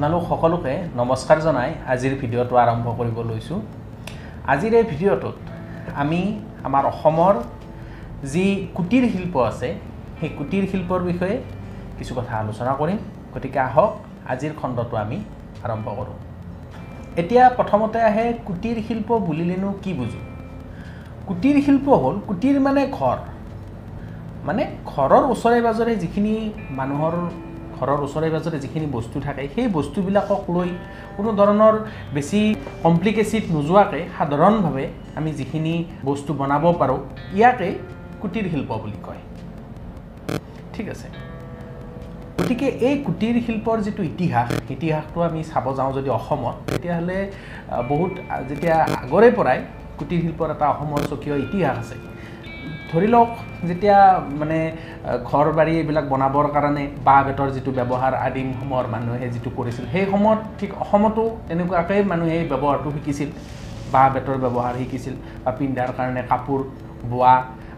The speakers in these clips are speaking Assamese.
আপোনালোক সকলোকে নমস্কাৰ জনাই আজিৰ ভিডিঅ'টো আৰম্ভ কৰিব লৈছোঁ। আজিৰ এই ভিডিঅ'টোত আমি আমাৰ অসমৰ যি কুটীৰ শিল্প আছে সেই কুটীৰ শিল্পৰ বিষয়ে কিছু কথা আলোচনা কৰিম। গতিকে আহক আজিৰ খণ্ডটো আমি আৰম্ভ কৰোঁ। এতিয়া প্ৰথমতে আহে কুটীৰ শিল্প বুলিলেনো কি বুজোঁ? কুটীৰ শিল্প হ'ল কুটীৰ মানে ঘৰ। মানে ঘৰৰ ওচৰে পাঁজৰে যিখিনি মানুহৰ ঘৰৰ ওচৰে পাঁজৰে যিখিনি বস্তু থাকে সেই বস্তুবিলাকক লৈ কোনো ধৰণৰ বেছি কমপ্লিকেচিড নোযোৱাকৈ সাধাৰণভাৱে আমি যিখিনি বস্তু বনাব পাৰোঁ ইয়াকে কুটীৰ শিল্প বুলি কয়। ঠিক আছে। গতিকে এই কুটীৰ শিল্পৰ যিটো ইতিহাস ইতিহাসটো আমি চাব যাওঁ যদি অসমত তেতিয়াহ'লে বহুত যেতিয়া আগৰে পৰাই কুটীৰ শিল্পৰ এটা অসমৰ স্বকীয় ইতিহাস আছে ধৰি লওক যেতিয়া মানে ঘৰ বাৰী এইবিলাক বনাবৰ কাৰণে বাঁহ বেতৰ যিটো ব্যৱহাৰ আদিম সময়ৰ মানুহে যিটো কৰিছিল সেই সময়ত ঠিক অসমতো তেনেকুৱাকৈ মানুহে এই ব্যৱহাৰটো শিকিছিল। বাঁহ বেতৰ ব্যৱহাৰ শিকিছিল বা পিন্ধাৰ কাৰণে কাপোৰ বোৱা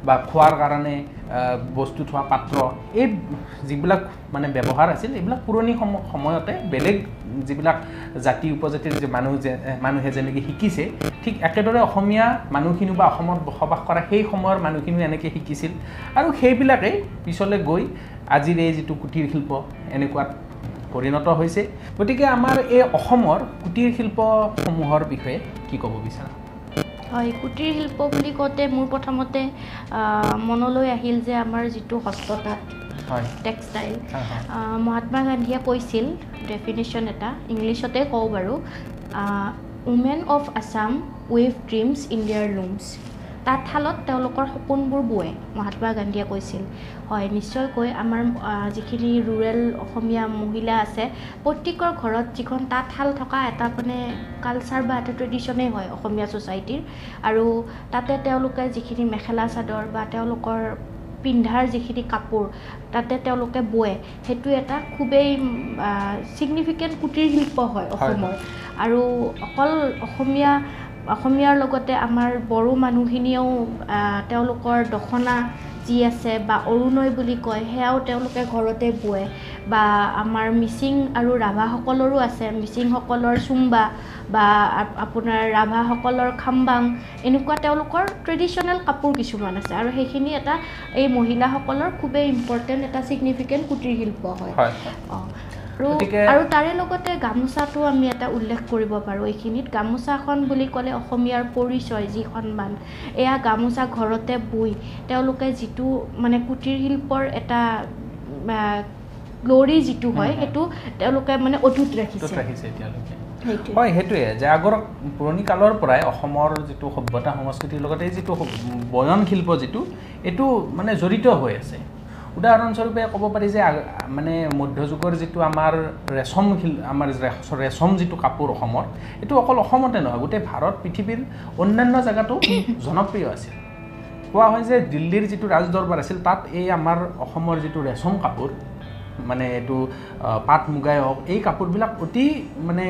বা খোৱাৰ কাৰণে বস্তু থোৱা পাত্ৰ এই যিবিলাক মানে ব্যৱহাৰ আছিল এইবিলাক পুৰণি সম সময়তে বেলেগ যিবিলাক জাতি উপজাতিৰ যে মানুহ যে মানুহে যেনেকৈ শিকিছে ঠিক একেদৰে অসমীয়া মানুহখিনিও বা অসমত বসবাস কৰা সেই সময়ৰ মানুহখিনিও এনেকৈ শিকিছিল। আৰু সেইবিলাকেই পিছলৈ গৈ আজিৰ এই যিটো কুটীৰ শিল্প এনেকুৱাত পৰিণত হৈছে। গতিকে আমাৰ এই অসমৰ কুটীৰ শিল্পসমূহৰ বিষয়ে কি ক'ব বিচাৰা? হয় কুটীৰ শিল্প বুলি কওঁতে মোৰ প্ৰথমতে মনলৈ আহিল যে আমাৰ যিটো হস্ততাঁত টেক্সটাইল। মহাত্মা গান্ধীয়ে কৈছিল ডেফিনেশ্যন এটা ইংলিছতে কওঁ বাৰু women of Assam weave dreams ইণ্ডিয়াৰ লুমছ তাঁতশালত তেওঁলোকৰ সপোনবোৰ বোৱে মহাত্মা গান্ধীয়ে কৈছিল। হয় নিশ্চয়কৈ আমাৰ যিখিনি ৰুৰেল অসমীয়া মহিলা আছে প্ৰত্যেকৰ ঘৰত যিখন তাঁতশাল থকা এটা মানে কালচাৰ বা এটা ট্ৰেডিশ্যনেই হয় অসমীয়া ছ'চাইটিৰ আৰু তাতে তেওঁলোকে যিখিনি মেখেলা চাদৰ বা তেওঁলোকৰ পিন্ধাৰ যিখিনি কাপোৰ তাতে তেওঁলোকে বোৱে সেইটো এটা খুবেই ছিগনিফিকেণ্ট কুটীৰ শিল্প হয়। অসমৰ। আৰু অকল অসমীয়া অসমীয়াৰ লগতে আমাৰ বড়ো মানুহখিনিয়েও তেওঁলোকৰ দখনা যি আছে বা অৰুণয় বুলি কয় সেয়াও তেওঁলোকে ঘৰতে বোৱে। বা আমাৰ মিচিং আৰু ৰাভাসকলৰো আছে মিচিংসকলৰ চুম্বা বা আপ- আপোনাৰ ৰাভাসকলৰ খাম্বাং এনেকুৱা তেওঁলোকৰ ট্ৰেডিশ্যনেল কাপোৰ কিছুমান আছে। আৰু সেইখিনি এটা এই মহিলাসকলৰ খুবেই ইম্পৰ্টেণ্ট এটা ছিগনিফিকেণ্ট কুটীৰ শিল্প হয়। হয়। অঁ আৰু আৰু তাৰে লগতে গামোচাটো আমি এটা উল্লেখ কৰিব পাৰোঁ এইখিনিত। গামোচাখন বুলি ক'লে অসমীয়াৰ পৰিচয় যি সন্মান। এয়া গামোচা ঘৰতে বৈ তেওঁলোকে যিটো মানে কুটীৰ শিল্পৰ এটা গ্ল'ৰি যিটো হয়। সেইটো তেওঁলোকে মানে অটুট ৰাখিছে। হয় সেইটোৱে। যে আগৰ পুৰণি কালৰ পৰাই অসমৰ যিটো সভ্যতা সংস্কৃতিৰ লগতে এই যিটো বয়ন শিল্প যিটো এইটো মানে জড়িত হৈ আছে। উদাহৰণস্বৰূপে ক'ব পাৰি যে মানে মধ্যযুগৰ যিটো আমাৰ ৰেচম শিল আমাৰ ৰেচম যিটো কাপোৰ অসমৰ এইটো অকল অসমতে নহয় গোটেই ভাৰত পৃথিৱীৰ অন্যান্য জেগাতো জনপ্ৰিয় আছিল। কোৱা হয় যে দিল্লীৰ যিটো ৰাজদৰবাৰ আছিল তাত এই আমাৰ অসমৰ যিটো ৰেচম কাপোৰ মানে এইটো পাট মুগাই হওক এই কাপোৰবিলাক অতি মানে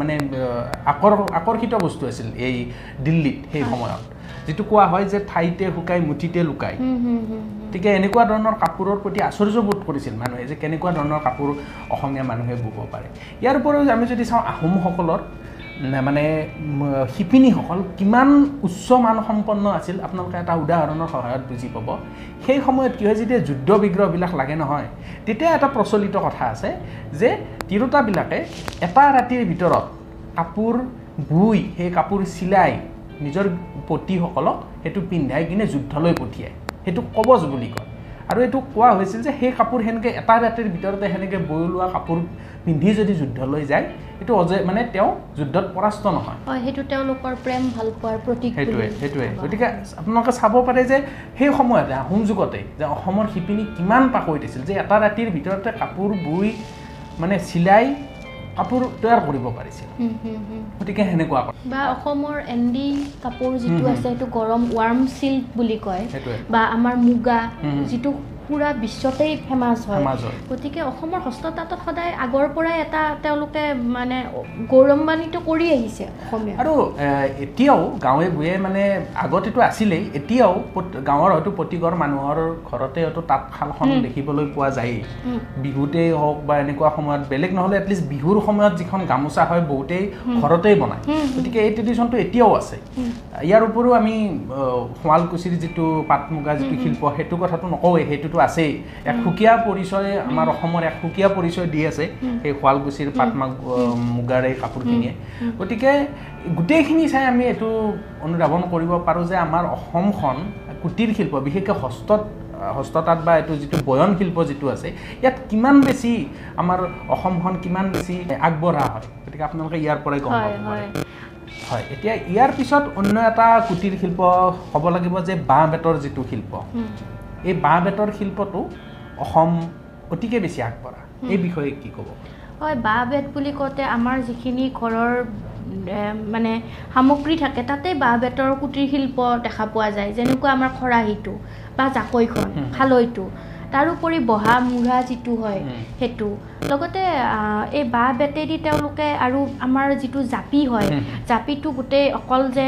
মানে আকৰ্ষিত বস্তু আছিল এই দিল্লীত সেই সময়ত। যিটো কোৱা হয় যে ঠাইতে শুকাই মুঠিতে লুকাই। গতিকে এনেকুৱা ধৰণৰ কাপোৰৰ প্ৰতি আশ্চৰ্যবোধ কৰিছিল মানুহে যে কেনেকুৱা ধৰণৰ কাপোৰ অসমীয়া মানুহে বব পাৰে। ইয়াৰ উপৰিও আমি যদি চাওঁ আহোমসকলৰ মানে শিপিনীসকল কিমান উচ্চ মানসম্পন্ন আছিল আপোনালোকে এটা উদাহৰণৰ সহায়ত বুজি পাব। সেই সময়ত কি হয় যেতিয়া যুদ্ধ বিগ্ৰহবিলাক লাগে নহয় তেতিয়া এটা প্ৰচলিত কথা আছে যে তিৰোতাবিলাকে এটা ৰাতিৰ ভিতৰত কাপোৰ বুই সেই কাপোৰ চিলাই নিজৰ পতিসকলক সেইটো পিন্ধাই কিনে যুদ্ধলৈ পঠিয়ায়। সেইটো কবজ বুলি কয়। আৰু এইটো কোৱা হৈছিল যে সেই কাপোৰ সেনেকৈ এটা ৰাতিৰ ভিতৰতে সেনেকৈ বৈ লোৱা কাপোৰ পিন্ধি যদি যুদ্ধলৈ যায় এইটো অজে মানে তেওঁ যুদ্ধত পৰাস্ত নহয়। হয় সেইটো তেওঁলোকৰ প্ৰেম ভাল পোৱাৰ প্ৰতীক সেইটোৱে সেইটোৱে। গতিকে। আপোনালোকে চাব পাৰে যে সেই সময়তে আহোম যুগতে যে অসমৰ শিপিনী কিমান পাকৈত আছিল যে এটা ৰাতিৰ ভিতৰতে কাপোৰ বৈ মানে চিলাই কাপোৰ তৈয়াৰ কৰিব পাৰিছিল। গতিকে সেনেকুৱা বা অসমৰ এণ্ডি কাপোৰ যিটো। আছে সেইটো গৰম ৱাৰ্ম চিল্ক বুলি কয় বা আমাৰ মুগা। যিটো পূৰা বিশ্বতেই ফেমাছ হয়। গতিকে অসমৰ হস্ততাঁতত সদায় আগৰ পৰাই এটা তেওঁলোকে মানে গৌৰৱান্বিত কৰি আহিছে অসমীয়া। আৰু এতিয়াও গাঁৱে ভূঞে মানে আগতেতো আছিলেই এতিয়াও গাঁৱৰ হয়তো প্ৰতিঘৰ মানুহৰ ঘৰতে হয়তো তাঁতশালখন। দেখিবলৈ পোৱা যায়েই। বিহুতেই হওক বা এনেকুৱা সময়ত বেলেগ নহ'লে এটলিষ্ট বিহুৰ সময়ত যিখন গামোচা হয় বহুতেই। ঘৰতেই বনায়। গতিকে এই ট্ৰেডিশ্যনটো এতিয়াও আছে। ইয়াৰ উপৰিও আমি শুৱালকুছিৰ যিটো পাট মুগা যিটো শিল্প সেইটো কথাটো নকওঁৱেই সেইটোতো আছেই এক সুকীয়া পৰিচয় আমাৰ অসমৰ এক সুকীয়া পৰিচয় দি আছে। সেই শুৱালকুছিৰ পাট উম, মাগ- মুগাৰ এই কাপোৰখিনিয়ে। গতিকে গোটেইখিনি চাই আমি এইটো অনুধাৱন কৰিব পাৰোঁ যে আমাৰ অসমখন কুটিৰ শিল্প বিশেষকৈ হস্তত হস্ততাঁত বা এইটো যিটো বয়ন শিল্প যিটো আছে ইয়াত কিমান বেছি আমাৰ অসমখন কিমান বেছি আগবঢ়া হয় গতিকে আপোনালোকে ইয়াৰ পৰাই গম পাব পাৰে। হয়। এতিয়া ইয়াৰ পিছত অন্য এটা কুটিৰ শিল্প হ'ব লাগিব যে বাঁহ বেতৰ যিটো শিল্প। এই বাঁহ বেতৰ শিল্পটো অসম অতিকে বেছি আগবঢ়া এই। বিষয়ে কি ক'ব হয় বাঁহ বেত বুলি কওঁতে আমাৰ যিখিনি ঘৰৰ মানে সামগ্ৰী থাকে তাতে বাঁহ বেতৰ কুটিৰ শিল্প দেখা পোৱা যায় যেনেকুৱা আমাৰ খৰাহীটো বা জাকৈখন। খালৈটো তাৰোপৰি বহা মূঢ়া যিটো হয়। সেইটো লগতে এই বাঁহ বেতেদি তেওঁলোকে আৰু আমাৰ যিটো জাপি হয়। জাপিটো গোটেই অকল যে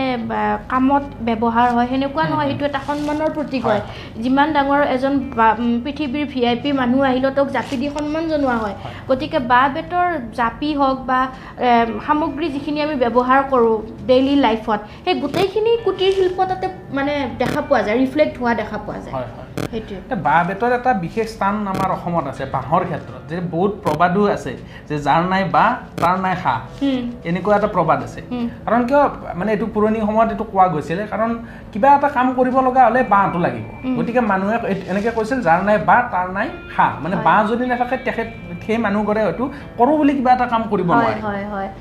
কামত ব্যৱহাৰ হয় সেনেকুৱা নহয়। সেইটো এটা সন্মানৰ প্ৰতীক হয়, যিমান ডাঙৰ এজন পৃথিৱীৰ ভি আই পি মানুহ আহিলেও তেওঁক জাপি দি সন্মান জনোৱা হয়। গতিকে বাঁহ বেতৰ জাপি হওক বা সামগ্ৰী যিখিনি আমি ব্যৱহাৰ কৰোঁ ডেইলি লাইফত সেই গোটেইখিনি কুটিৰ শিল্প তাতে মানে দেখা পোৱা যায় ৰিফ্লেক্ট হোৱা দেখা পোৱা যায় এতিয়া বাঁহ বেতৰ এটা বিশেষ স্থান আমাৰ অসমত আছে বাঁহৰ ক্ষেত্ৰত যে বহুত প্ৰবাদো আছে যে যাৰ নাই বাঁহ তাৰ নাই হাঁহ। এনেকুৱা এটা প্ৰবাদ আছে। কাৰণ কিয় মানে এইটো পুৰণি সময়ত এইটো কোৱা গৈছিলে কাৰণ কিবা এটা কাম কৰিব লগা হ'লে বাঁহটো লাগিব। গতিকে মানুহে এনেকে কৈছিল যাৰ নাই বাঁহ তাৰ নাই হাঁহ। মানে। বাঁহ যদি নাথাকে তেখেত সেই মানুহঘৰে হয়তো কৰোঁ বুলি কিবা এটা কাম কৰিব নোৱাৰে।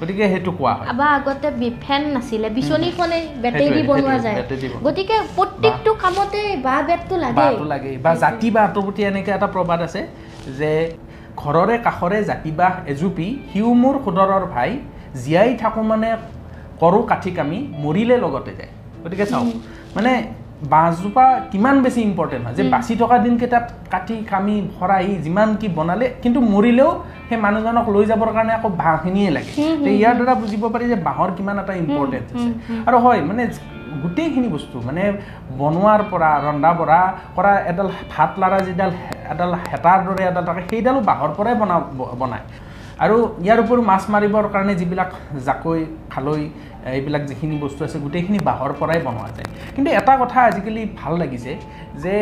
গতিকে সেইটো কোৱা হয়। বা আগতে ফেন নাছিলে বিচনীখনে বেটেৰী বনোৱা যায়। গতিকে প্ৰত্যেকটো কামতে বাঁহ বেতটো লাগে। লাগে বা জাতি বাঁহটোৰ প্ৰতি এনেকৈ এটা প্ৰবাদ আছে যে ঘৰৰে কাষৰে জাতি বাঁহ এজুপি সিও মোৰ সোদৰৰ ভাই জীয়াই থাকোঁ মানে কৰোঁ কাঠি কামি মৰিলে লগতে যায় গতিকে চাওক। মানে বাঁহজোপা কিমান বেছি ইম্পৰ্টেণ্ট হয় যে। বাচি থকা দিনকেইটাত কাটি কামি ভৰাই যিমান কি বনালে কিন্তু মৰিলেও সেই মানুহজনক লৈ যাবৰ কাৰণে আকৌ বাঁহখিনিয়ে লাগে ইয়াৰ দ্বাৰা বুজিব পাৰি যে বাঁহৰ কিমান এটা ইম্পৰ্টেঞ্চ আছে। আৰু হয় মানে গোটেইখিনি বস্তু মানে বনোৱাৰ পৰা ৰন্ধা বঢ়া কৰা এডাল ভাত লাৰা যিডাল এডাল হেতাৰ দৰে এডাল থাকে সেইডালো বাঁহৰ পৰাই বনা বনায়। আৰু ইয়াৰ উপৰিও মাছ মাৰিবৰ কাৰণে যিবিলাক জাকৈ খালৈ এইবিলাক যিখিনি বস্তু আছে গোটেইখিনি বাঁহৰ পৰাই বনোৱা যায়। কিন্তু এটা কথা আজিকালি ভাল লাগিছে যে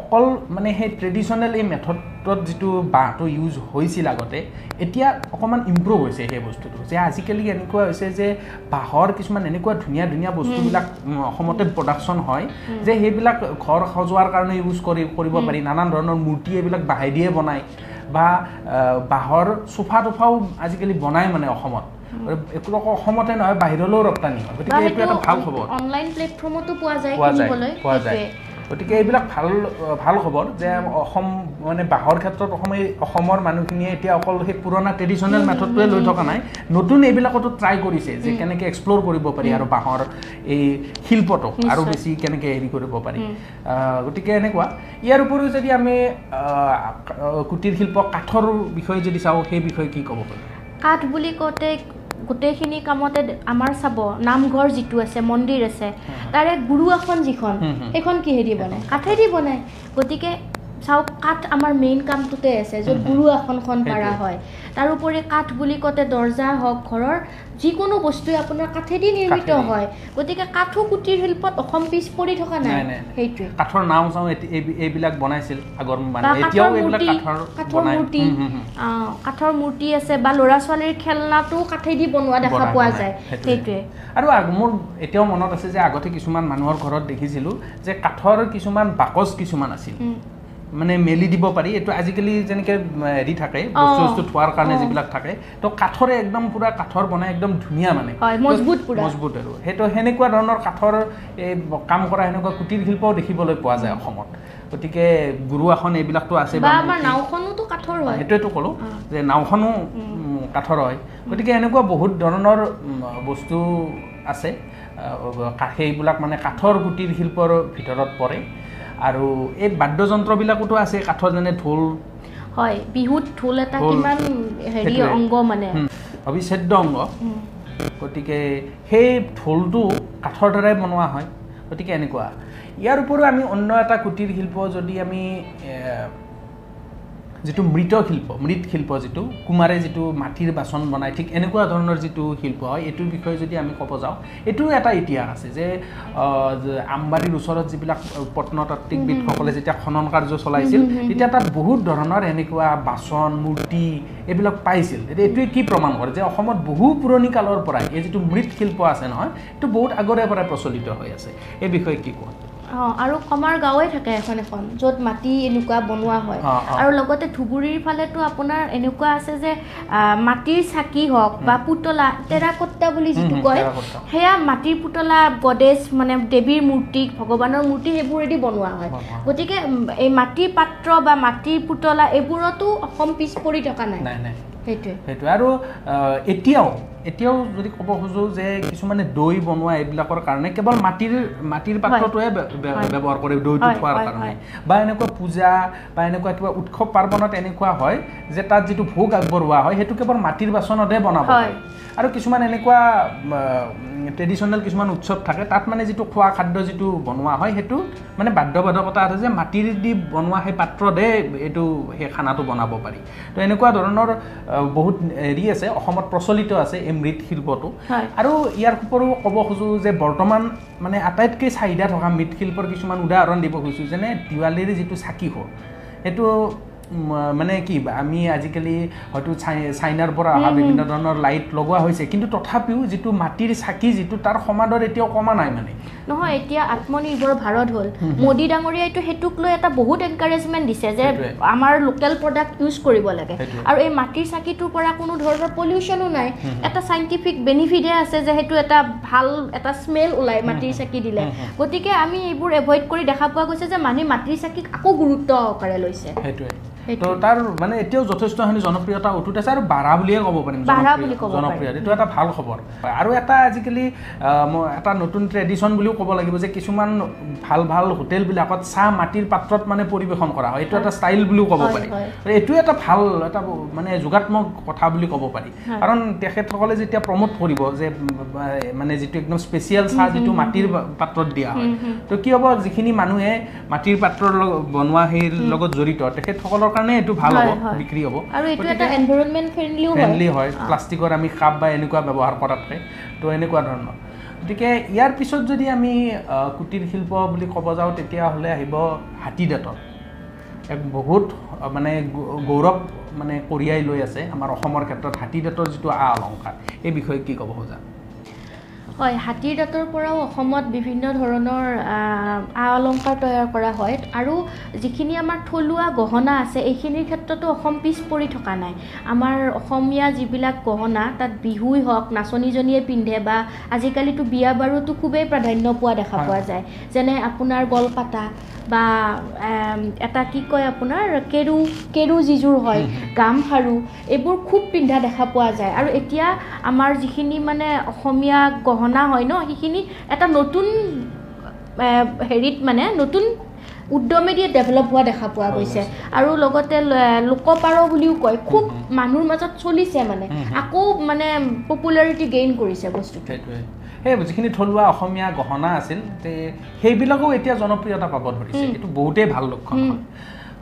অকল মানে সেই ট্ৰেডিশ্যনেল এই মেথডত যিটো বাঁহটো ইউজ হৈছিল আগতে এতিয়া অকণমান ইম্প্ৰুভ হৈছে সেই বস্তুটো। যে আজিকালি এনেকুৱা হৈছে যে বাঁহৰ কিছুমান এনেকুৱা ধুনীয়া ধুনীয়া বস্তুবিলাক অসমতে প্ৰডাকশ্যন হয় যে সেইবিলাক ঘৰ সজোৱাৰ কাৰণে ইউজ কৰি কৰিব পাৰি নানান ধৰণৰ মূৰ্তি এইবিলাক বাঁহেদিয়ে বনায় বা বাঁহৰ চোফা টোফাও আজিকালি বনায় মানে অসমত। অসমতে নহয় বাহিৰলৈও ৰপ্তানি হয়। গতিকে এইটো এটা ভাল খবৰ। অনলাইন প্লেটফৰ্মতো পোৱা যায় পোৱা যায় পোৱা যায়। গতিকে এইবিলাক ভাল ভাল খবৰ যে অসম মানে বাঁহৰ ক্ষেত্ৰত অসমে অসমৰ মানুহখিনিয়ে এতিয়া অকল সেই পুৰণা ট্ৰেডিশ্যনেল মেথডটোৱে লৈ থকা নাই নতুন এইবিলাকতো ট্ৰাই কৰিছে যে কেনেকৈ এক্সপ্ল'ৰ কৰিব পাৰি আৰু বাঁহৰ এই শিল্পটো আৰু। বেছি কেনেকৈ হেৰি কৰিব পাৰি। গতিকে এনেকুৱা। ইয়াৰ উপৰিও যদি আমি কুটিৰ শিল্প কাঠৰ বিষয়ে যদি চাওঁ সেই বিষয়ে কি ক'ব পাৰি কাঠ বুলি কওঁতে গোটেইখিনি কামতে আমাৰ চাব নামঘৰ যিটো আছে মন্দিৰ আছে তাৰে গুৰু আসন যিখন। সেইখন কিহেদি বনায়? কাঠেদি বনায়। গতিকে চাওক কাঠ আমাৰ মেইন কামটোতে আছে য'ত। গুৰু আসনখন পাৰা। হয় তাৰোপৰি কাঠ বুলি কওঁতে দৰ্জা হওক ঘৰৰ যিকোনো বস্তুৱে আপোনাৰ কাঠেদি নিৰ্মিত। হয় গতিকে কাঠো কুটিৰ শিল্পত অসম পিছ পৰি থকা নাই। সেইটোৱে কাঠৰ নাও চাওঁ এইবিলাক বনাইছিল আগৰ কাঠৰ এতিয়াও এইবিলাক মূৰ্তি কাঠৰ মূৰ্তি কাঠৰ আছে বা ল'ৰা ছোৱালীৰ খেলনাটো কাঠেদি বনোৱা দেখা পোৱা। যায় সেইটোৱে। আৰু মোৰ এতিয়াও মনত আছে যে আগতে কিছুমান মানুহৰ ঘৰত দেখিছিলোঁ যে কাঠৰ কিছুমান বাকচ কিছুমান আছিল। মানে মেলি দিব পাৰি। এইটো আজিকালি যেনেকে হেৰি থাকে বস্তু বস্তু থোৱাৰ কাৰণে। যিবিলাক থাকে তো কাঠৰে একদম পুৰা কাঠৰ বনাই একদম ধুনীয়া মানে। মজবুত আৰু। সেইটো সেনেকুৱা ধৰণৰ কাঠৰ এই কাম কৰা সেনেকুৱা কুটিৰ শিল্পও দেখিবলৈ পোৱা যায় অসমত। গতিকে গুৰু আসন এইবিলাকতো আছে সেইটোৱেতো ক'লোঁ। যে নাওখনো কাঠৰ হয়। গতিকে এনেকুৱা বহুত ধৰণৰ বস্তু আছে। সেইবিলাক মানে কাঠৰ কুটিৰ শিল্পৰ ভিতৰত পৰে। আৰু এই বাদ্যযন্ত্ৰবিলাকোতো আছে কাঠৰ যেনে ঢোল। হয় বিহুত ঢোল এটা কিমান হেৰি। অংগ মানে। অবিচ্ছেদ্য অংগ। গতিকে সেই ঢোলটো কাঠৰ দ্বাৰাই বনোৱা হয়। গতিকে এনেকুৱা। ইয়াৰ উপৰিও আমি অন্য এটা কুটীৰ শিল্প যদি আমি যিটো মৃত শিল্প মৃৎ শিল্প যিটো কুমাৰে যিটো মাটিৰ বাচন বনায় ঠিক এনেকুৱা ধৰণৰ যিটো শিল্প হয় এইটোৰ বিষয়ে যদি আমি ক'ব যাওঁ এইটোৰো এটা ইতিহাস আছে যে আমবাৰীৰ ওচৰত যিবিলাক প্ৰত্নতাত্ত্বিকবিদসকলে যেতিয়া খনন কাৰ্য চলাইছিল। তেতিয়া তাত বহুত ধৰণৰ এনেকুৱা বাচন মূৰ্তি এইবিলাক পাইছিল। এতিয়া এইটোৱে কি প্ৰমাণ কৰে যে অসমত বহু পুৰণি কালৰ পৰাই এই যিটো মৃৎ শিল্প আছে নহয় এইটো বহুত আগৰে পৰাই প্ৰচলিত হৈ আছে। এই বিষয়ে কি কোৱা? অঁ আৰু কমাৰ গাঁৱে থাকে এখন এখন য'ত মাটি এনেকুৱা বনোৱা হয়। আৰু লগতে ধুবুৰীৰ ফালেতো আপোনাৰ এনেকুৱা আছে যে মাটিৰ চাকি হওক বা পুতলা টেৰাকোট্টা বুলি যিটো কয়। সেয়া মাটিৰ পুতলা গডেজ মানে দেৱীৰ মূৰ্তি ভগৱানৰ মূৰ্তি সেইবোৰেদি বনোৱা হয়। গতিকে এই মাটিৰ পাত্ৰ বা মাটিৰ পুতলা এইবোৰতো অসম পিছ পৰি থকা নাই। সেইটোৱে। সেইটোৱে। আৰু এতিয়াও এতিয়াও যদি ক'ব খোজোঁ যে কিছুমানে দৈ বনোৱা এইবিলাকৰ কাৰণে কেৱল মাটিৰ মাটিৰ পাত্ৰটোৱে হয়। ব্যৱহাৰ কৰে দৈটো খোৱাৰ কাৰণে। বা এনেকুৱা পূজা বা এনেকুৱা কিবা উৎসৱ পাৰ্বণত এনেকুৱা হয় যে তাত যিটো ভোগ আগবঢ়োৱা হয় সেইটো কেৱল মাটিৰ বাচনতহে বনাব হয়। পাৰি আৰু কিছুমান এনেকুৱা ট্ৰেডিশ্যনেল কিছুমান উৎসৱ থাকে তাত মানে যিটো খোৱা খাদ্য যিটো বনোৱা হয় সেইটো মানে বাধ্যবাধকতা আছে যে মাটিৰ দি বনোৱা সেই পাত্ৰতে এইটো সেই খানাটো বনাব পাৰি তো এনেকুৱা ধৰণৰ বহুত হেৰি আছে অসমত প্ৰচলিত আছে এই মৃৎ শিল্পটো। হয়। আৰু ইয়াৰ উপৰিও ক'ব খোজোঁ যে বৰ্তমান মানে আটাইতকৈ চাহিদা থকা মৃৎশিল্পৰ কিছুমান উদাহৰণ দিব খুজিছোঁ যেনে দিৱালীৰ যিটো চাকি হ'ল সেইটো মানে কি আমি আজিকালি হয়তো চাই চাইনাৰ পৰা অহা বিভিন্ন ধৰণৰ লাইট লগোৱা হৈছে কিন্তু তথাপিও যিটো মাটিৰ চাকি যিটো তাৰ সমাদৰ এতিয়াও কমা নাই মানে। নহয় এতিয়া আত্মনিৰ্ভৰ ভাৰত হ'ল। মোদী ডাঙৰীয়াইতো সেইটোক লৈ এটা বহুত এনকাৰেজমেণ্ট দিছে যে। আমাৰ লোকেল প্ৰডাক্ট ইউজ কৰিব লাগে। আৰু এই মাটিৰ চাকিটোৰ পৰা কোনো ধৰণৰ পলিউশ্যনো নাই। এটা চাইণ্টিফিক বেনিফিটহে আছে যে সেইটো এটা ভাল এটা স্মেল ওলায় মাটিৰ চাকি দিলে। গতিকে আমি এইবোৰ এভইড কৰি দেখা পোৱা গৈছে যে মানুহে মাটিৰ চাকিক আকৌ গুৰুত্ব সহকাৰে লৈছে। সেইটোৱে। তো তাৰ মানে এতিয়াও যথেষ্টখিনি জনপ্ৰিয়তা অটুট আছে আৰু বাঢ়া বুলিয়ে ক'ব পাৰিম জনপ্ৰিয়- এইটো এটা ভাল খবৰ। আৰু এটা আজিকালি এটা নতুন ট্ৰেডিশ্যন বুলিও ক'ব লাগিব যে কিছুমান ভাল ভাল হোটেলবিলাকত চাহ মাটিৰ পাত্ৰত মানে পৰিৱেশন কৰা হয়। এইটো এটা ষ্টাইল বুলিও ক'ব পাৰি। এইটো এটা ভাল এটা মানে যোগাত্মক কথা বুলি ক'ব পাৰি। কাৰণ তেখেতসকলে যেতিয়া প্ৰমোট কৰিব যে মানে যিটো একদম স্পেচিয়েল চাহ যিটো মাটিৰ পাত্ৰত দিয়া হয়। তো কি হ'ব? যিখিনি মানুহে মাটিৰ পাত্ৰৰ লগত বনোৱা সেই লগত জড়িত তেখেতসকলৰ কাৰণে এইটো ভাল হ'ব। বিক্ৰী হ'ব। আৰু এইটো এটা এনভাইৰনমেণ্ট ফ্ৰেণ্ডলিও ফ্ৰেণ্ডলি হয় প্লাষ্টিকৰ আমি কাপ বা এনেকুৱা ব্যৱহাৰ কৰাতকৈ। তো এনেকুৱা ধৰণৰ। গতিকে ইয়াৰ পিছত যদি আমি কুটীৰ শিল্প বুলি ক'ব যাওঁ তেতিয়াহ'লে আহিব হাতী দাঁতৰ। এক বহুত মানে গৌৰৱ মানে কঢ়িয়াই লৈ আছে আমাৰ অসমৰ ক্ষেত্ৰত হাতী দাঁতৰ যিটো আ অলংকাৰ এই বিষয়ে কি ক'ব খোজা? হয় হাতীৰ দাঁতৰ পৰাও অসমত বিভিন্ন ধৰণৰ আ অলংকাৰ তৈয়াৰ কৰা হয় আৰু যিখিনি আমাৰ থলুৱা গহনা আছে এইখিনিৰ ক্ষেত্ৰতো অসম পিছ পৰি থকা নাই আমাৰ অসমীয়া যিবিলাক গহনা তাত বিহুই হওক নাচনীজনীয়ে পিন্ধে বা আজিকালিতো বিয়া বাৰুতো খুবেই প্ৰাধান্য পোৱা দেখা। পোৱা যায় যেনে আপোনাৰ গলপাতা বা এটা কি কয় আপোনাৰ কেৰু কেৰু যিযোৰ হয় গামখাৰু এইবোৰ খুব পিন্ধা দেখা পোৱা যায়। আৰু এতিয়া আমাৰ যিখিনি মানে অসমীয়া গহনা হয় ন সেইখিনি এটা নতুন হেৰিত মানে নতুন উদ্যমেদি ডেভেলপ হোৱা দেখা পোৱা গৈছে। আৰু লগতে লোকপাৰ বুলিও কয়। খুব মানুহৰ মাজত চলিছে মানে। আকৌ মানে পপুলাৰিটি গেইন কৰিছে বস্তুটো। সেই যিখিনি থলুৱা অসমীয়া গহনা আছিল সেইবিলাকো এতিয়া জনপ্ৰিয়তা পাব ধৰিছে। এইটো বহুতেই ভাল লক্ষণ। হয়।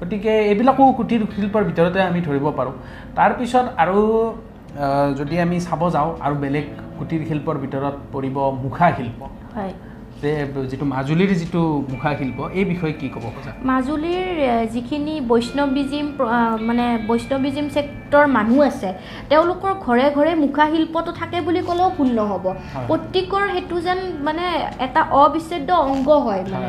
গতিকে এইবিলাকো কুটীৰ শিল্পৰ ভিতৰতে আমি ধৰিব পাৰোঁ। তাৰপিছত আৰু যদি আমি চাব যাওঁ আৰু বেলেগ কুটীৰ শিল্পৰ ভিতৰত পৰিব মুখা শিল্প। হয়। যে যিটো মাজুলীৰ যিটো মুখা শিল্প এই বিষয়ে কি ক'ব খোজা? মাজুলীৰ যিখিনি বৈষ্ণৱিজিম মানে বৈষ্ণৱিজিম ছেক্টৰ মানুহ আছে তেওঁলোকৰ ঘৰে ঘৰে মুখা শিল্পটো থাকে বুলি ক'লেও ভুল নহ'ব। প্ৰত্যেকৰ সেইটো যেন মানে এটা অবিচ্ছেদ্য অংগ হয় মানে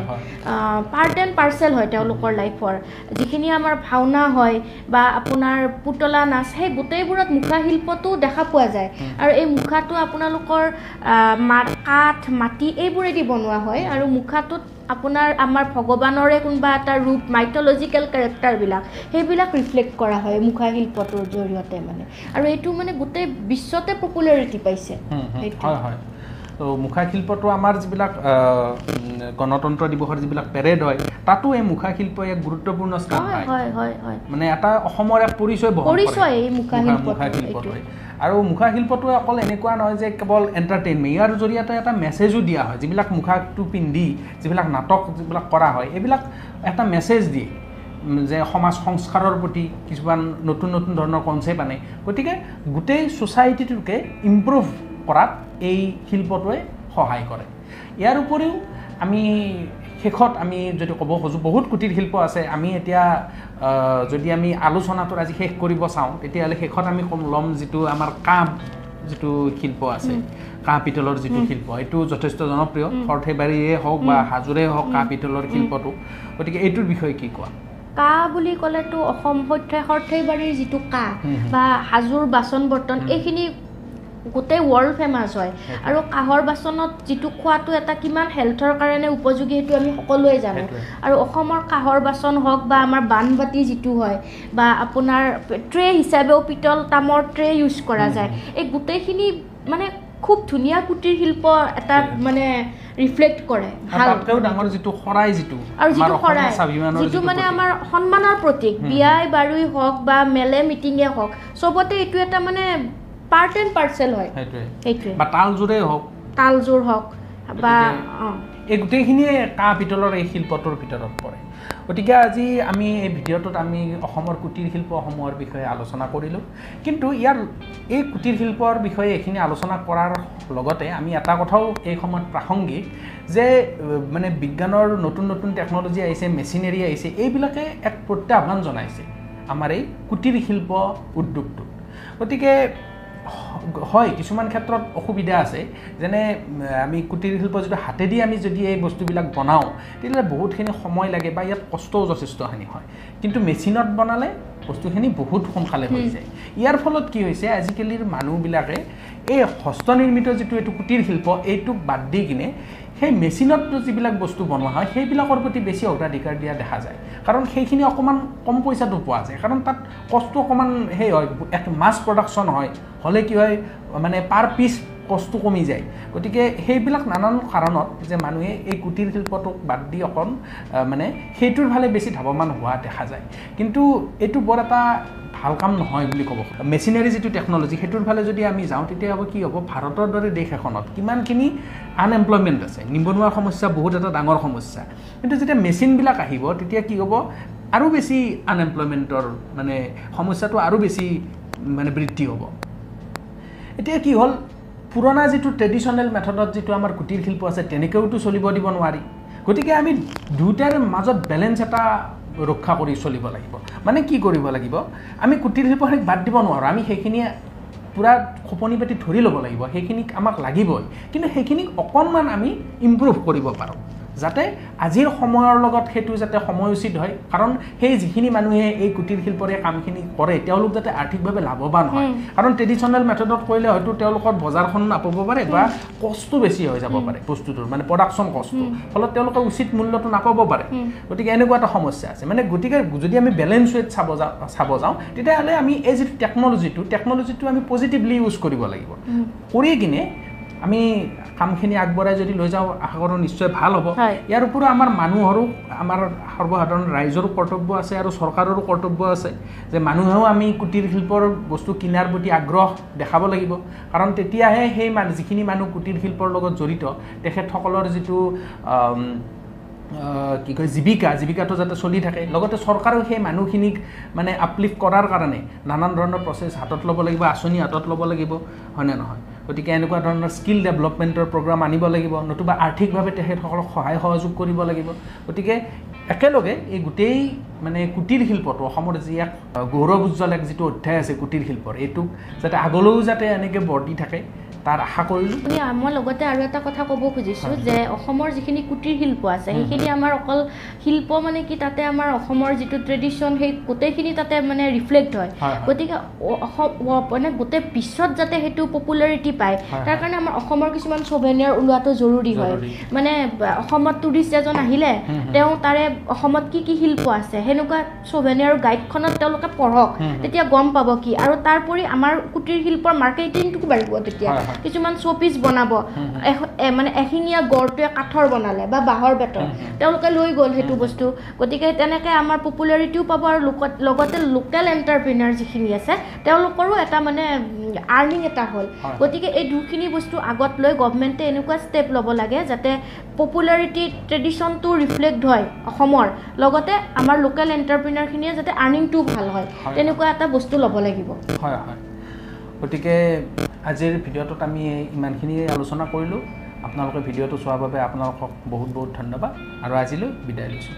পাৰ্ট এণ্ড পাৰ্চেল হয় তেওঁলোকৰ লাইফৰ যিখিনি আমাৰ ভাওনা হয় বা আপোনাৰ পুতলা নাচ সেই গোটেইবোৰত মুখা শিল্পটো দেখা পোৱা যায়। আৰু এই মুখাটো আপোনালোকৰ কাঠ মাটি এইবোৰেদি বনোৱা হয় আৰু মুখাটোত আপোনাৰ আমাৰ ভগৱানৰে কোনোবা এটা ৰূপ মাইথলজিকেল কেৰেক্টাৰবিলাক সেইবিলাক ৰিফ্লেক্ট কৰা হয় মুখা শিল্পটোৰ জৰিয়তে মানে। আৰু এইটো মানে গোটেই বিশ্বতে পপুলাৰিটি পাইছে। হয় হয়। তো মুখা শিল্পটো আমাৰ যিবিলাক গণতন্ত্ৰ দিৱসৰ যিবিলাক পেৰেড হয় তাতো এই মুখা শিল্পই এক গুৰুত্বপূৰ্ণ স্থান পায়। মানে এটা অসমৰ এক পৰিচয় পৰিচয় এই আৰু মুখা শিল্পটোৱে অকল এনেকুৱা নহয় যে কেৱল এণ্টাৰটেইনমেণ্ট ইয়াৰ জৰিয়তে এটা মেছেজো দিয়া হয় যিবিলাক মুখাটো পিন্ধি যিবিলাক নাটক যিবিলাক কৰা হয় এইবিলাক এটা মেছেজ দিয়ে যে সমাজ সংস্কাৰৰ প্ৰতি কিছুমান নতুন নতুন ধৰণৰ কনচেপ্ট আনে। গতিকে গোটেই ছ'চাইটিটোকে ইম্প্ৰুভ কৰাত এই শিল্পটোৱে সহায় কৰে। ইয়াৰ উপৰিও আমি শেষত আমি যদি ক'ব খোজোঁ বহুত কুটীৰ শিল্প আছে। আমি এতিয়া যদি আমি আলোচনাটোৰ আজি শেষ কৰিব চাওঁ তেতিয়াহ'লে শেষত আমি ক'ম ল'ম যিটো আমাৰ কাঁহ যিটো শিল্প আছে। কাঁহ পিতলৰ যিটো শিল্প এইটো যথেষ্ট জনপ্ৰিয়। সৰ্থেবাৰীয়ে হওক বা হাজোৰে হওক কাঁহ পিতলৰ শিল্পটো। গতিকে এইটোৰ বিষয়ে কি কোৱা? কাঁহ বুলি ক'লেতো অসম সৰ্থে সৰ্থেবাৰীৰ যিটো কাঁহ। বা হাজোৰ বাচন বৰ্তন এইখিনি গোটেই ৱৰ্ল্ড ফেমাছ হয়। আৰু কাঁহৰ বাচনত যিটো খোৱাটো এটা কিমান হেল্থৰ কাৰণে উপযোগী সেইটো আমি সকলোৱে জানো। আৰু অসমৰ কাঁহৰ বাচন হওক বা আমাৰ বানবাতি যিটো হয় বা আপোনাৰ ট্ৰে হিচাপেও পিতল তামৰ ট্ৰে ইউজ কৰা যায় এই গোটেইখিনি মানে খুব ধুনীয়া কুটিৰ শিল্প এটা মানে ৰিফ্লেক্ট কৰে আৰু ভাল ডাঙৰ যিটো শৰাই যিটো আৰু যিটো শৰাই যিটো মানে। আমাৰ সন্মানৰ প্ৰতীক। বিয়াই বাৰুই হওক বা মেলে মিটিঙে হওক চবতে এইটো এটা মানে পাৰ্ট এণ্ড পাৰ্চেল হয়। সেইটোৱে। বা তালযোৰে হওক। তালযোৰ হওক বা এই গোটেইখিনিয়ে কাঁহ পিতলৰ এই শিল্পটোৰ ভিতৰত পৰে। গতিকে আজি আমি এই ভিডিঅ'টোত আমি অসমৰ কুটীৰ শিল্পসমূহৰ বিষয়ে আলোচনা কৰিলোঁ। কিন্তু ইয়াৰ এই কুটীৰ শিল্পৰ বিষয়ে এইখিনি আলোচনা কৰাৰ লগতে আমি এটা কথাও এই সময়ত প্ৰাসংগিক যে মানে বিজ্ঞানৰ নতুন নতুন টেকন'লজি আহিছে মেচিনেৰী আহিছে এইবিলাকে এক প্ৰত্যাহ্বান জনাইছে আমাৰ এই কুটীৰ শিল্প উদ্যোগটোত। গতিকে হয় কিছুমান ক্ষেত্ৰত অসুবিধা আছে। যেনে আমি কুটীৰ শিল্প যিটো হাতেদি আমি যদি এই বস্তুবিলাক বনাওঁ তেতিয়াহ'লে বহুতখিনি সময় লাগে বা ইয়াত কষ্টও যথেষ্টখিনি হয়। কিন্তু মেচিনত বনালে বস্তুখিনি বহুত সোনকালে হৈ। যায়। ইয়াৰ ফলত কি হৈছে আজিকালিৰ মানুহবিলাকে এই হস্তনিৰ্মিত যিটো এইটো কুটীৰ শিল্প এইটোক বাদ দি কিনে সেই মেচিনত যিবিলাক বস্তু বনোৱা হয় সেইবিলাকৰ প্ৰতি বেছি অগ্ৰাধিকাৰ দিয়া দেখা যায়। কাৰণ সেইখিনি অকণমান কম পইচাটো পোৱা যায়। কাৰণ তাত কষ্ট অকণমান সেই হয় মাছ প্ৰডাকশ্যন হয়। হ'লে কি হয় মানে পাৰ পিচ কষ্ট কমি যায়। গতিকে সেইবিলাক নানান কাৰণত যে মানুহে এই কুটীৰ শিল্পটোক বাদ দি অকণ মানে সেইটোৰ ফালে বেছি ধাৱমান হোৱা দেখা যায়। কিন্তু এইটো বৰ এটা ভাল কাম নহয় বুলি ক'ব মেচিনাৰী যিটো টেকন'লজি সেইটোৰ ফালে যদি আমি যাওঁ তেতিয়া কি হ'ব ভাৰতৰ দৰে দেশ এখনত কিমানখিনি আনএমপ্লয়মেণ্ট আছে। নিবনুৱাৰ সমস্যা বহুত এটা ডাঙৰ সমস্যা। কিন্তু যেতিয়া মেচিনবিলাক আহিব তেতিয়া কি হ'ব আৰু বেছি আনএমপ্লয়মেণ্টৰ মানে সমস্যাটো আৰু বেছি মানে বৃদ্ধি হ'ব। এতিয়া কি হ'ল পুৰণা যিটো ট্ৰেডিশ্যনেল মেথডত যিটো আমাৰ কুটীৰ শিল্প আছে তেনেকৈওতো চলিব দিব নোৱাৰি। গতিকে আমি দুয়োটাৰ মাজত বেলেঞ্চ এটা ৰক্ষা কৰি চলিব লাগিব। মানে কি কৰিব লাগিব? আমি কুটীৰ শিল্পখিনিক বাদ দিব নোৱাৰোঁ। আমি সেইখিনি পূৰা খোপনি পাতি ধৰি ল'ব লাগিব। সেইখিনিক আমাক লাগিবই। কিন্তু সেইখিনিক অকণমান আমি ইম্প্ৰুভ কৰিব পাৰোঁ। যাতে আজিৰ সময়ৰ লগত সেইটো যাতে সময়োচিত হয় কাৰণ সেই যিখিনি মানুহে এই কুটীৰ শিল্পৰে কামখিনি কৰে তেওঁলোক যাতে আৰ্থিকভাৱে লাভৱান হয়। কাৰণ ট্ৰেডিশ্যনেল মেথডত কৰিলে হয়তো তেওঁলোকৰ বজাৰখন নাপাব পাৰে বা কষ্ট বেছি হৈ যাব পাৰে বস্তুটোৰ মানে প্ৰডাকশ্যন কষ্ট। ফলত তেওঁলোকে উচিত মূল্যটো নাপাব পাৰে। গতিকে এনেকুৱা এটা সমস্যা আছে মানে গতিকে যদি আমি বেলেঞ্চ ৱেট চাব যাওঁ চাব যাওঁ তেতিয়াহ'লে আমি এই যিটো টেকন'লজিটো টেকন'লজিটো আমি পজিটিভলি ইউজ কৰিব লাগিব। কৰি কিনে আমি কামখিনি আগবঢ়াই যদি লৈ যাওঁ আশা কৰোঁ নিশ্চয় ভাল হ'ব। ইয়াৰ উপৰিও আমাৰ মানুহৰো আমাৰ সৰ্বসাধাৰণ ৰাইজৰো কৰ্তব্য আছে আৰু চৰকাৰৰো কৰ্তব্য আছে যে মানুহেও আমি কুটীৰ শিল্পৰ বস্তু কিনাৰ প্ৰতি আগ্ৰহ দেখাব লাগিব। কাৰণ তেতিয়াহে সেই মান যিখিনি মানুহ কুটীৰ শিল্পৰ লগত জড়িত তেখেতসকলৰ যিটো কি কয় জীৱিকা জীৱিকাটো যাতে চলি থাকে। লগতে চৰকাৰেও সেই মানুহখিনিক মানে আপলিফ্ট কৰাৰ কাৰণে নানান ধৰণৰ প্ৰচেছ হাতত ল'ব লাগিব আঁচনি হাতত ল'ব লাগিব হয়নে নহয়? গতিকে এনেকুৱা ধৰণৰ স্কিল ডেভেলপমেণ্টৰ প্ৰগ্ৰাম আনিব লাগিব নতুবা আৰ্থিকভাৱে তেখেতসকলক সহায় সহযোগ কৰিব লাগিব। গতিকে একেলগে এই গোটেই মানে কুটীৰ শিল্পটো অসমৰ যি এক গৌৰৱ উজ্জ্বল এক যিটো অধ্যায় আছে কুটীৰ শিল্পৰ এইটোক যাতে আগলৈও যাতে এনেকৈ বৰ্তি থাকে তাৰ আশা কৰিলোঁ মই লগতে আৰু এটা কথা ক'ব খুজিছোঁ। যে অসমৰ যিখিনি কুটীৰ শিল্প আছে সেইখিনি আমাৰ অকল শিল্প মানে কি তাতে আমাৰ অসমৰ যিটো ট্ৰেডিশ্যন সেই গোটেইখিনি তাতে মানে ৰিফ্লেক্ট হয়। গতিকে অসম মানে গোটেই বিশ্বত যাতে সেইটো পপুলাৰিটি পায় তাৰ। কাৰণে আমাৰ অসমৰ কিছুমান চভেনিয়াৰ ওলোৱাটো জৰুৰী হয়। মানে অসমত টুৰিষ্ট এজন আহিলে। তেওঁ তাৰে অসমত কি কি শিল্প আছে সেনেকুৱা চভেনিয়াৰ গাইডখনত তেওঁলোকে পঢ়ক। তেতিয়া গম পাব কি আৰু তাৰোপৰি আমাৰ কুটীৰ শিল্পৰ মাৰ্কেটিংটো বাঢ়িব তেতিয়া। কিছুমান শ্ব'পিচ বনাব। মানে এশিঙীয়া গড়টোৱে কাঠৰ বনালে বা বাঁহৰ বেতৰ। তেওঁলোকে লৈ গ'ল সেইটো। বস্তু। গতিকে তেনেকৈ আমাৰ পপুলাৰিটিও পাব আৰু লোকত- লগতে লোকেল এণ্টাৰপ্ৰিনাৰ যিখিনি আছে তেওঁলোকৰো এটা মানে আৰ্নিং এটা হ'ল। গতিকে এই দুখিনি বস্তু আগত লৈ গভমেণ্টে এনেকুৱা ষ্টেপ ল'ব লাগে যাতে পপুলাৰিটি ট্ৰেডিশ্যনটো ৰিফ্লেক্ট হয় অসমৰ। লগতে আমাৰ লোকেল এণ্টাৰপ্ৰিনাৰখিনিয়ে যাতে আৰ্নিংটোও ভাল হয়। তেনেকুৱা এটা বস্তু ল'ব লাগিব। হয় হয়। গতিকে আজিৰ ভিডিঅ'টোত আমি ইমানখিনি আলোচনা কৰিলোঁ। আপোনালোকে ভিডিঅ'টো চোৱাৰ বাবে আপোনালোকক বহুত বহুত ধন্যবাদ। আৰু আজিলৈ বিদায় লৈছোঁ।